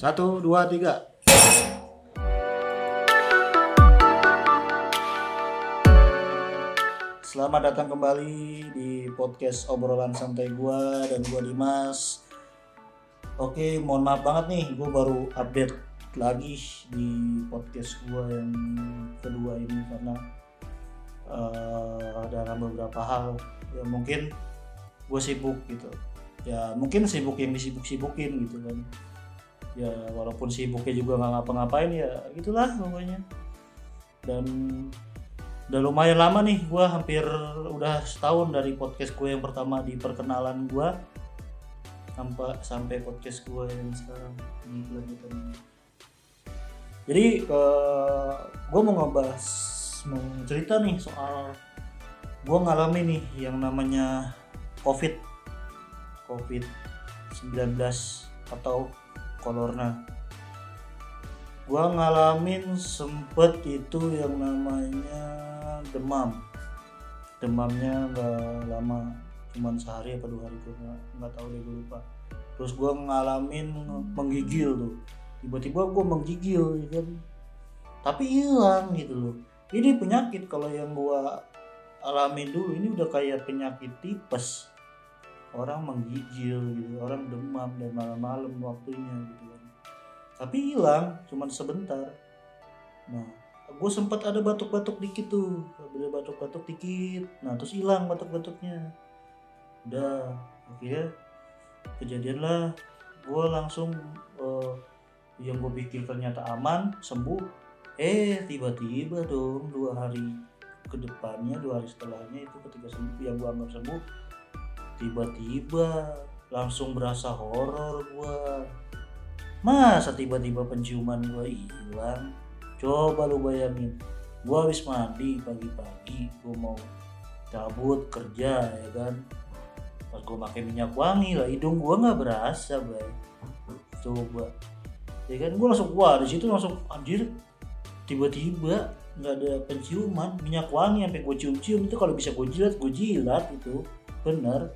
Satu, dua, tiga. Selamat datang kembali di podcast obrolan santai gua dan gua Dimas. Oke, mohon maaf banget nih, gua baru update lagi di podcast gua yang kedua ini karena uh, dalam beberapa hal ya mungkin gue sibuk gitu ya mungkin sibuk yang disibuk-sibukin gitu kan ya walaupun sibuknya juga nggak ngapa-ngapain ya gitulah pokoknya. Dan udah lumayan lama nih gue hampir udah setahun dari podcast gue yang pertama di perkenalan gue sampai sampai podcast gue yang sekarang ini. Kelanjutan jadi uh, gue mau ngebahas mau cerita nih soal gue ngalami nih yang namanya covid. Covid 19 atau corona gue ngalamin sempet itu yang namanya demam. Demamnya nggak lama cuman sehari apa dua hari gue nggak tahu deh gue lupa. Terus gue ngalamin menggigil tuh. Tiba-tiba gue menggigil kan? Tapi hilang gitu loh. Ini penyakit kalau yang gue alamin dulu ini udah kayak penyakit tipes orang menggigil gitu orang demam dan malam-malam waktunya gitu kan. Tapi hilang cuman sebentar. Nah gue sempat ada batuk-batuk dikit tuh ada batuk-batuk dikit. Nah terus hilang batuk-batuknya. Udah akhirnya kejadian lah gue langsung uh, yang gue pikir ternyata aman sembuh. Eh tiba-tiba dong dua hari ke depannya dua hari setelahnya itu ketika sembuh yang gue anggap sembuh tiba-tiba langsung berasa horor gua. Masa tiba-tiba penciuman gua hilang? Coba lu bayangin gua habis mandi pagi-pagi gua mau cabut kerja ya kan? Pas gua pakai minyak wangi lah hidung gua nggak berasa bay. Coba. Ya kan gua langsung wah di situ langsung anjir tiba-tiba nggak ada penciuman minyak wangi sampai gue cium-cium. Itu kalau bisa gue jilat gue jilat itu. Bener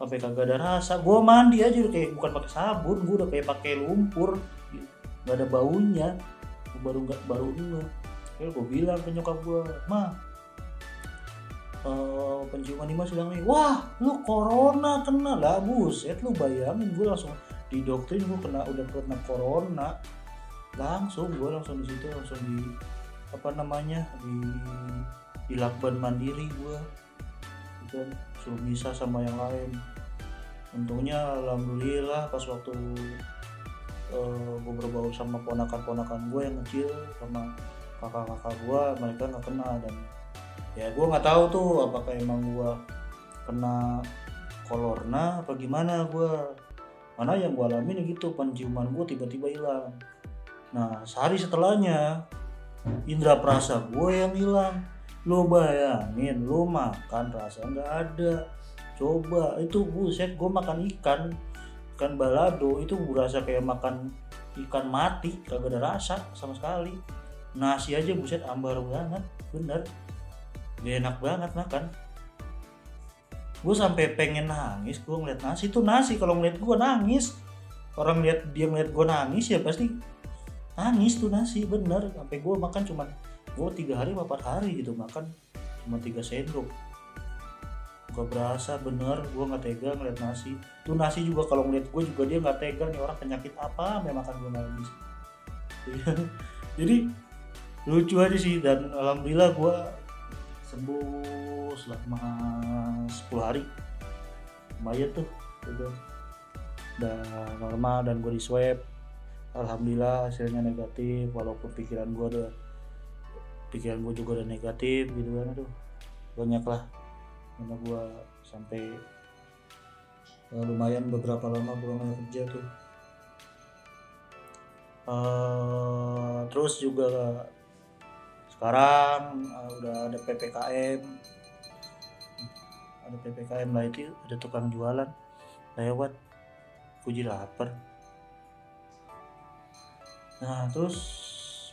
sampai kagak ada rasa. Gue mandi aja udah kayak bukan pakai sabun gue udah kayak pakai lumpur. Nggak ada baunya. Gua baru nggak baru enggak kayak gue bilang ke nyokap gue mah uh, penciuman Dimas bilang nih. Wah lu corona kena lah buset lu bayangin. Gue langsung didoktrin gue kena udah kena corona. Langsung gue langsung di situ langsung di apa namanya di di lakban mandiri gue dan suruh bisa sama yang lain untungnya alhamdulillah pas waktu uh, eh, gue berbaur sama ponakan-ponakan gue yang kecil sama kakak-kakak gue mereka nggak kena dan ya gue nggak tahu tuh apakah emang gue kena kolorna apa gimana gue mana yang gue alamin gitu penciuman gue tiba-tiba hilang. Nah sehari setelahnya indera perasa gue yang hilang. Lo bayangin lo makan rasa nggak ada coba itu buset gue makan ikan ikan balado itu berasa kayak makan ikan mati kagak ada rasa sama sekali. Nasi aja buset ambar banget bener. Gak enak banget makan. Gue sampai pengen nangis gue ngeliat nasi. Itu nasi kalau ngeliat gue nangis. Orang lihat dia ngeliat gue nangis ya pasti nangis tuh nasi bener. Sampai gue makan cuman gue tiga hari empat hari gitu makan. Cuma tiga sendok gak berasa bener. Gue nggak tega ngeliat nasi. Tuh nasi juga kalau ngeliat gue juga dia nggak tega nih. Orang penyakit apa memang makan gue nangis jadi lucu aja sih. Dan alhamdulillah gue sembuh selama 10 hari. Lumayan tuh gitu. udah normal dan gue di swab. Alhamdulillah hasilnya negatif walaupun pikiran gue udah pikiran gue juga udah negatif gitu kan. Aduh banyak lah karena gue sampai uh, lumayan beberapa lama gue nggak kerja tuh. Uh, terus juga sekarang uh, udah ada ppkm ada ppkm lah itu ada tukang jualan. Lewat puji lapar. Nah terus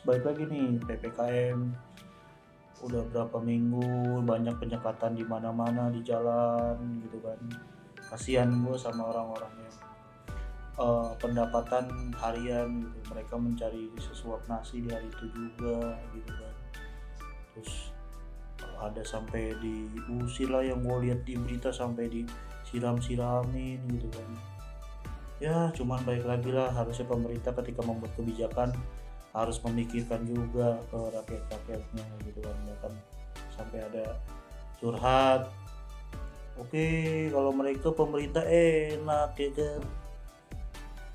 balik lagi nih ppkm udah berapa minggu banyak penyekatan di mana-mana di jalan gitu kan. Kasihan gue sama orang-orang yang uh, pendapatan harian gitu. Mereka mencari sesuap nasi di hari itu juga gitu kan. Terus ada sampai diusir lah yang gue lihat di berita sampai disiram-siramin gitu kan. Ya cuman baik lagi lah harusnya pemerintah ketika membuat kebijakan harus memikirkan juga ke rakyat-rakyatnya gitu kan. Ya kan sampai ada curhat oke kalau mereka pemerintah enak ya kan?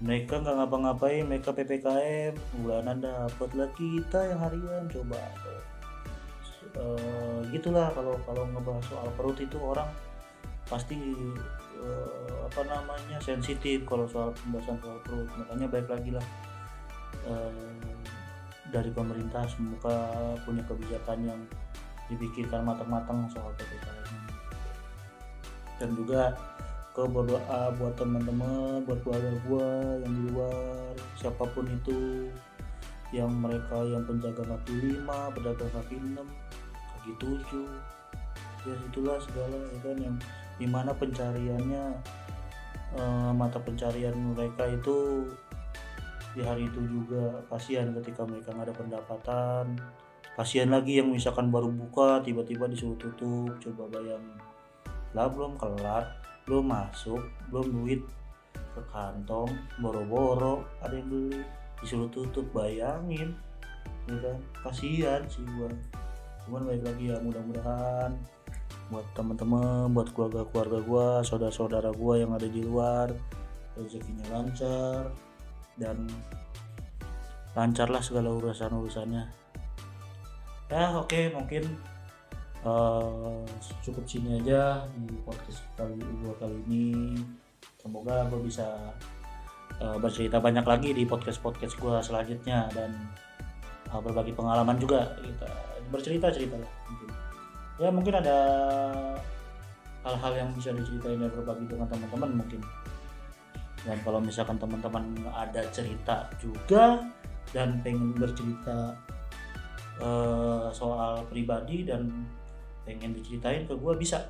Mereka nggak ngapa-ngapain mereka ppkm bulanan dapat lah kita yang harian coba. E, gitulah kalau kalau ngebahas soal perut itu orang pasti e, apa namanya sensitif kalau soal pembahasan soal perut. Makanya baik lagi lah e, dari pemerintah semoga punya kebijakan yang dipikirkan matang-matang soal ppkm dan juga ke berdoa buat teman-teman buat keluarga gue yang di luar siapa pun itu yang mereka yang penjaga kaki lima pedagang kaki enam kaki tujuh. Ya itulah segala ya kan yang di mana pencariannya eh, mata pencarian mereka itu di hari itu juga kasihan ketika mereka nggak ada pendapatan. Kasihan lagi yang misalkan baru buka tiba-tiba disuruh tutup. Coba bayang lah belum kelar belum masuk belum duit. Ke kantong boro-boro ada yang beli. Disuruh tutup bayangin. Ya kan? Kasihan sih gua. Cuman baik lagi ya mudah-mudahan buat teman-teman buat keluarga-keluarga gua saudara-saudara gua yang ada di luar rezekinya lancar dan lancarlah segala urusan-urusannya. Ya oke okay, mungkin uh, cukup sini aja di podcast kali dua kali ini. Semoga gue bisa uh, bercerita banyak lagi di podcast podcast gue selanjutnya dan uh, berbagi pengalaman juga kita bercerita cerita lah mungkin. Ya mungkin ada hal-hal yang bisa diceritain dan berbagi dengan teman-teman mungkin dan kalau misalkan teman-teman ada cerita juga dan pengen bercerita uh, soal pribadi dan pengen diceritain ke gue bisa.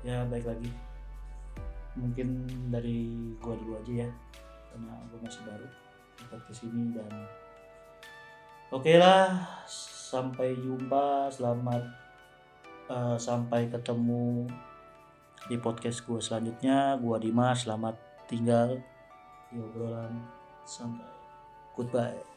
Ya baik lagi. Mungkin dari gue dulu aja ya karena gue masih baru dapat ke sini dan oke okay lah sampai jumpa selamat uh, sampai ketemu di podcast gue selanjutnya. Gue Dimas selamat tinggal di obrolan. Sampai. Goodbye